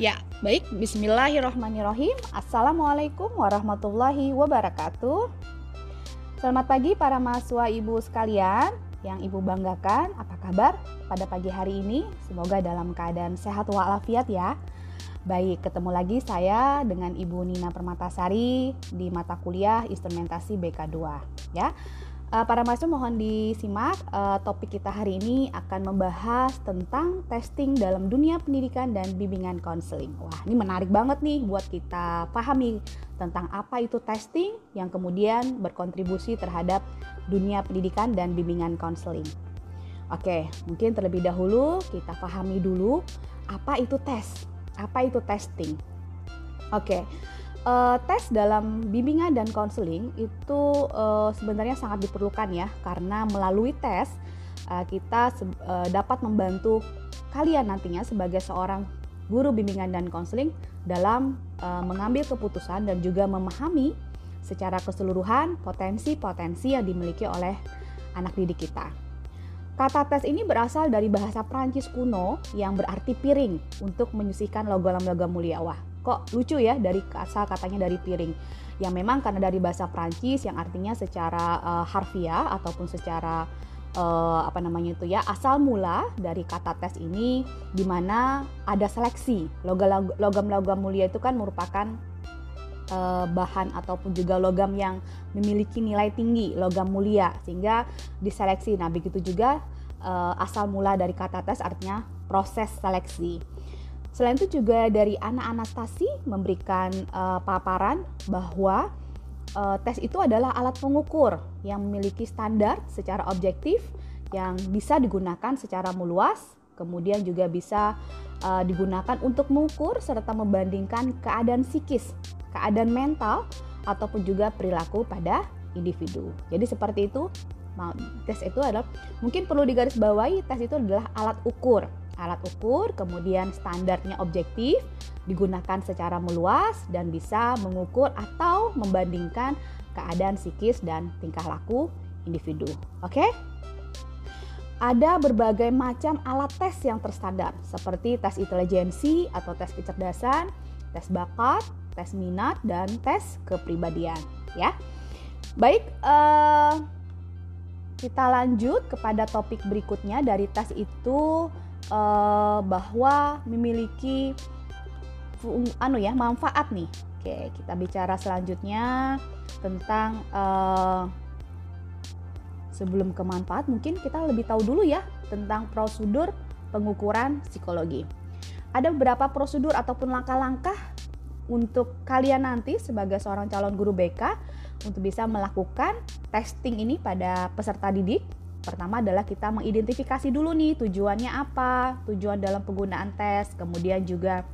Ya, baik. Bismillahirrahmanirrahim. Assalamualaikum warahmatullahi wabarakatuh. Selamat pagi para mahasiswa ibu sekalian yang ibu banggakan. Apa kabar pada pagi hari ini? Semoga dalam keadaan sehat walafiat ya. Baik, ketemu lagi saya dengan Ibu Nina Permatasari di mata kuliah Instrumentasi BK2 ya. Uh, para mahasiswa mohon disimak uh, topik kita hari ini akan membahas tentang testing dalam dunia pendidikan dan bimbingan konseling. Wah, ini menarik banget nih buat kita pahami tentang apa itu testing yang kemudian berkontribusi terhadap dunia pendidikan dan bimbingan konseling. Oke, mungkin terlebih dahulu kita pahami dulu apa itu tes, apa itu testing. Oke uh, tes dalam bimbingan dan konseling itu uh, sebenarnya sangat diperlukan ya karena melalui tes uh, kita uh, dapat membantu kalian nantinya sebagai seorang guru bimbingan dan konseling dalam uh, mengambil keputusan dan juga memahami secara keseluruhan potensi-potensi yang dimiliki oleh anak didik kita. Kata tes ini berasal dari bahasa Prancis kuno yang berarti piring untuk menyisihkan logam-logam mulia. Wah, kok lucu ya dari asal katanya dari piring. Yang memang karena dari bahasa Prancis yang artinya secara uh, harfiah ataupun secara uh, apa namanya itu ya asal mula dari kata tes ini di mana ada seleksi. Logam-logam mulia itu kan merupakan uh, bahan ataupun juga logam yang memiliki nilai tinggi logam mulia sehingga diseleksi. Nah begitu juga asal mula dari kata tes artinya proses seleksi Selain itu juga dari Ana Anastasi memberikan uh, paparan bahwa uh, tes itu adalah alat pengukur yang memiliki standar secara objektif yang bisa digunakan secara meluas, kemudian juga bisa uh, digunakan untuk mengukur serta membandingkan keadaan psikis, keadaan mental ataupun juga perilaku pada individu. Jadi seperti itu tes itu adalah mungkin perlu digarisbawahi tes itu adalah alat ukur alat ukur, kemudian standarnya objektif, digunakan secara meluas dan bisa mengukur atau membandingkan keadaan psikis dan tingkah laku individu. Oke? Ada berbagai macam alat tes yang terstandar seperti tes intelijensi atau tes kecerdasan, tes bakat, tes minat dan tes kepribadian, ya. Baik, uh, kita lanjut kepada topik berikutnya dari tes itu uh, bahwa memiliki anu ya manfaat nih. Oke, kita bicara selanjutnya tentang uh, sebelum ke manfaat mungkin kita lebih tahu dulu ya tentang prosedur pengukuran psikologi. Ada beberapa prosedur ataupun langkah-langkah untuk kalian nanti sebagai seorang calon guru BK untuk bisa melakukan testing ini pada peserta didik Pertama adalah kita mengidentifikasi dulu nih tujuannya apa, tujuan dalam penggunaan tes, kemudian juga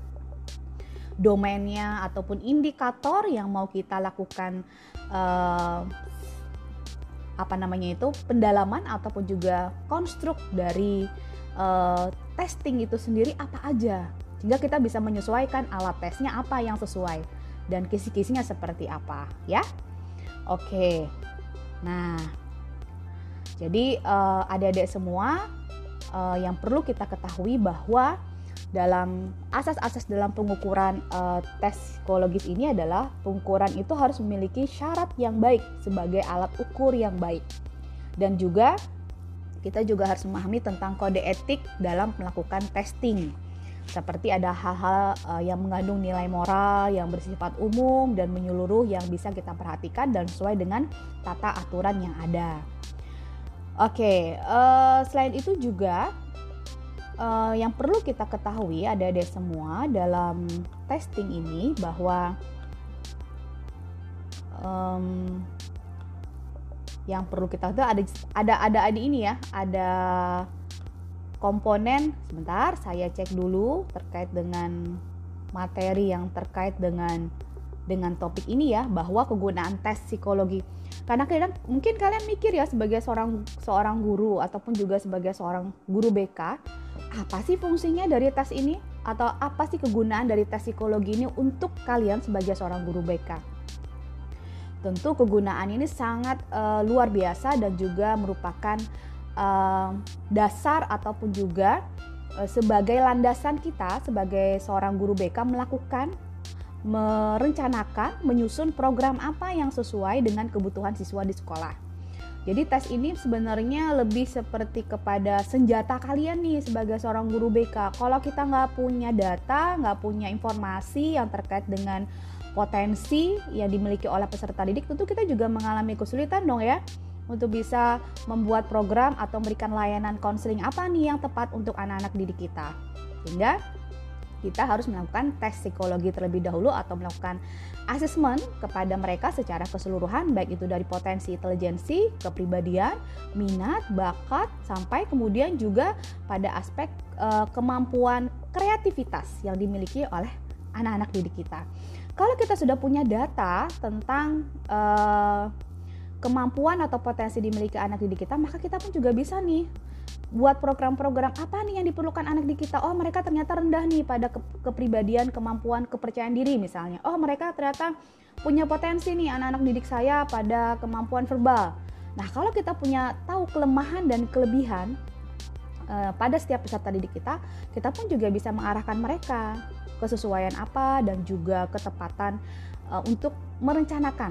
domainnya ataupun indikator yang mau kita lakukan uh, apa namanya itu pendalaman ataupun juga konstruk dari uh, testing itu sendiri apa aja sehingga kita bisa menyesuaikan alat tesnya apa yang sesuai dan kisi-kisinya seperti apa ya. Oke. Nah jadi uh, adik-adik semua uh, yang perlu kita ketahui bahwa dalam asas-asas dalam pengukuran uh, tes psikologis ini adalah pengukuran itu harus memiliki syarat yang baik sebagai alat ukur yang baik. Dan juga kita juga harus memahami tentang kode etik dalam melakukan testing. Seperti ada hal-hal uh, yang mengandung nilai moral yang bersifat umum dan menyeluruh yang bisa kita perhatikan dan sesuai dengan tata aturan yang ada. Oke, uh, selain itu juga uh, yang perlu kita ketahui ada ada semua dalam testing ini bahwa um, yang perlu kita tahu ada ada ada ada ini ya, ada komponen. Sebentar, saya cek dulu terkait dengan materi yang terkait dengan dengan topik ini ya bahwa kegunaan tes psikologi karena kadang mungkin kalian mikir ya sebagai seorang seorang guru ataupun juga sebagai seorang guru BK apa sih fungsinya dari tes ini? Atau apa sih kegunaan dari tes psikologi ini untuk kalian sebagai seorang guru BK tentu kegunaan ini sangat uh, luar biasa dan juga merupakan uh, dasar ataupun juga uh, sebagai landasan kita sebagai seorang guru BK melakukan merencanakan, menyusun program apa yang sesuai dengan kebutuhan siswa di sekolah. Jadi tes ini sebenarnya lebih seperti kepada senjata kalian nih sebagai seorang guru BK. Kalau kita nggak punya data, nggak punya informasi yang terkait dengan potensi yang dimiliki oleh peserta didik, tentu kita juga mengalami kesulitan dong ya untuk bisa membuat program atau memberikan layanan konseling apa nih yang tepat untuk anak-anak didik kita. Sehingga kita harus melakukan tes psikologi terlebih dahulu atau melakukan asesmen kepada mereka secara keseluruhan baik itu dari potensi intelijensi, kepribadian, minat, bakat sampai kemudian juga pada aspek e, kemampuan kreativitas yang dimiliki oleh anak-anak didik kita. Kalau kita sudah punya data tentang e, kemampuan atau potensi dimiliki anak didik kita, maka kita pun juga bisa nih buat program-program apa nih yang diperlukan anak didik kita. Oh, mereka ternyata rendah nih pada ke kepribadian, kemampuan, kepercayaan diri misalnya. Oh, mereka ternyata punya potensi nih anak-anak didik saya pada kemampuan verbal. Nah, kalau kita punya tahu kelemahan dan kelebihan uh, pada setiap peserta didik kita, kita pun juga bisa mengarahkan mereka kesesuaian apa dan juga ketepatan uh, untuk merencanakan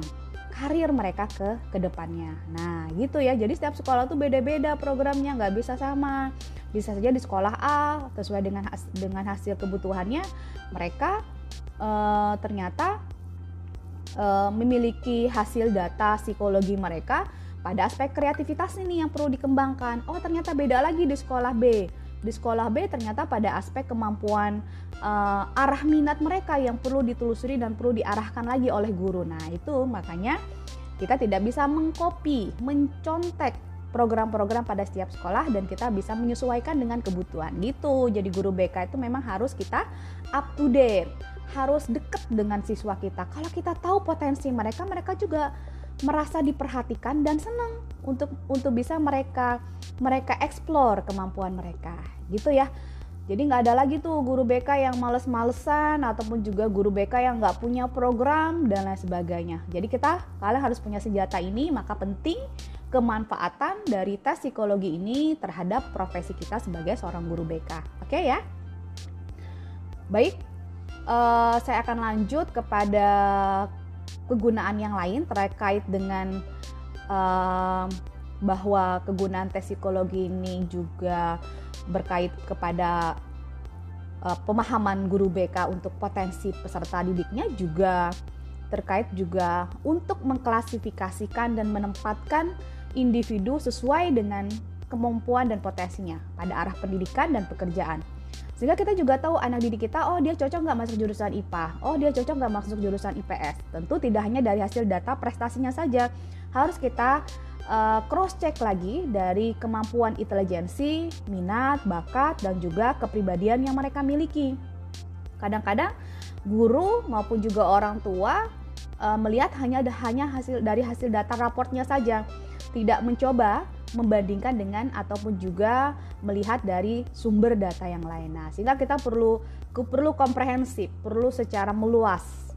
karir mereka ke ke depannya. Nah gitu ya, jadi setiap sekolah tuh beda-beda programnya, nggak bisa sama. Bisa saja di sekolah A sesuai dengan has dengan hasil kebutuhannya mereka e, ternyata e, memiliki hasil data psikologi mereka pada aspek kreativitas ini yang perlu dikembangkan. Oh ternyata beda lagi di sekolah B di sekolah B ternyata pada aspek kemampuan uh, arah minat mereka yang perlu ditelusuri dan perlu diarahkan lagi oleh guru. Nah, itu makanya kita tidak bisa mengcopy, mencontek program-program pada setiap sekolah dan kita bisa menyesuaikan dengan kebutuhan gitu. Jadi guru BK itu memang harus kita up to date, harus deket dengan siswa kita. Kalau kita tahu potensi mereka, mereka juga merasa diperhatikan dan senang untuk untuk bisa mereka mereka explore kemampuan mereka gitu ya. Jadi nggak ada lagi tuh guru BK yang males-malesan ataupun juga guru BK yang nggak punya program dan lain sebagainya. Jadi kita kalian harus punya senjata ini maka penting kemanfaatan dari tes psikologi ini terhadap profesi kita sebagai seorang guru BK oke okay, ya? Baik uh, saya akan lanjut kepada kegunaan yang lain terkait dengan uh, bahwa kegunaan tes psikologi ini juga berkait kepada uh, pemahaman guru BK untuk potensi peserta didiknya juga terkait juga untuk mengklasifikasikan dan menempatkan individu sesuai dengan kemampuan dan potensinya pada arah pendidikan dan pekerjaan. Sehingga kita juga tahu anak didik kita, oh dia cocok nggak masuk jurusan IPA, oh dia cocok nggak masuk jurusan IPS. Tentu tidak hanya dari hasil data prestasinya saja, harus kita uh, cross check lagi dari kemampuan intelijensi, minat, bakat, dan juga kepribadian yang mereka miliki. Kadang-kadang guru maupun juga orang tua uh, melihat hanya hanya hasil dari hasil data raportnya saja, tidak mencoba membandingkan dengan ataupun juga melihat dari sumber data yang lain. Nah, sehingga kita perlu perlu komprehensif, perlu secara meluas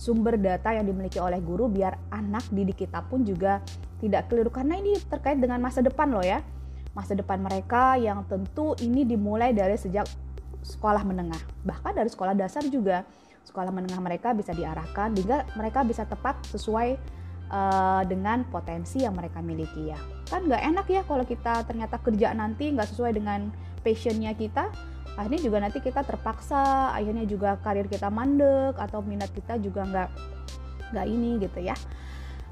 sumber data yang dimiliki oleh guru biar anak didik kita pun juga tidak keliru karena ini terkait dengan masa depan loh ya. Masa depan mereka yang tentu ini dimulai dari sejak sekolah menengah, bahkan dari sekolah dasar juga. Sekolah menengah mereka bisa diarahkan hingga mereka bisa tepat sesuai uh, dengan potensi yang mereka miliki ya kan nggak enak ya kalau kita ternyata kerja nanti nggak sesuai dengan passionnya kita akhirnya juga nanti kita terpaksa akhirnya juga karir kita mandek atau minat kita juga nggak nggak ini gitu ya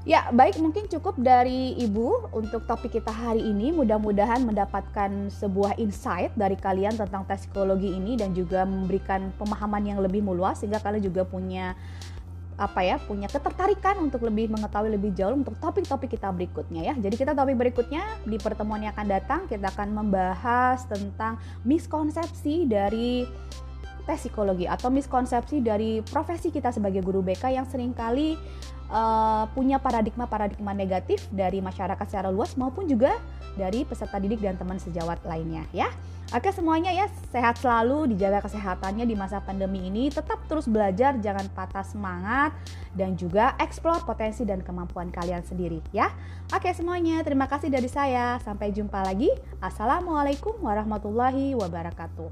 Ya, baik mungkin cukup dari Ibu untuk topik kita hari ini. Mudah-mudahan mendapatkan sebuah insight dari kalian tentang tes psikologi ini dan juga memberikan pemahaman yang lebih meluas sehingga kalian juga punya apa ya punya ketertarikan untuk lebih mengetahui lebih jauh untuk topik-topik kita berikutnya ya. Jadi kita topik berikutnya di pertemuan yang akan datang kita akan membahas tentang miskonsepsi dari tes psikologi atau miskonsepsi dari profesi kita sebagai guru BK yang sering kali uh, punya paradigma-paradigma negatif dari masyarakat secara luas maupun juga dari peserta didik dan teman sejawat lainnya ya. Oke semuanya ya, sehat selalu, dijaga kesehatannya di masa pandemi ini, tetap terus belajar, jangan patah semangat, dan juga eksplor potensi dan kemampuan kalian sendiri ya. Oke semuanya, terima kasih dari saya. Sampai jumpa lagi. Assalamualaikum warahmatullahi wabarakatuh.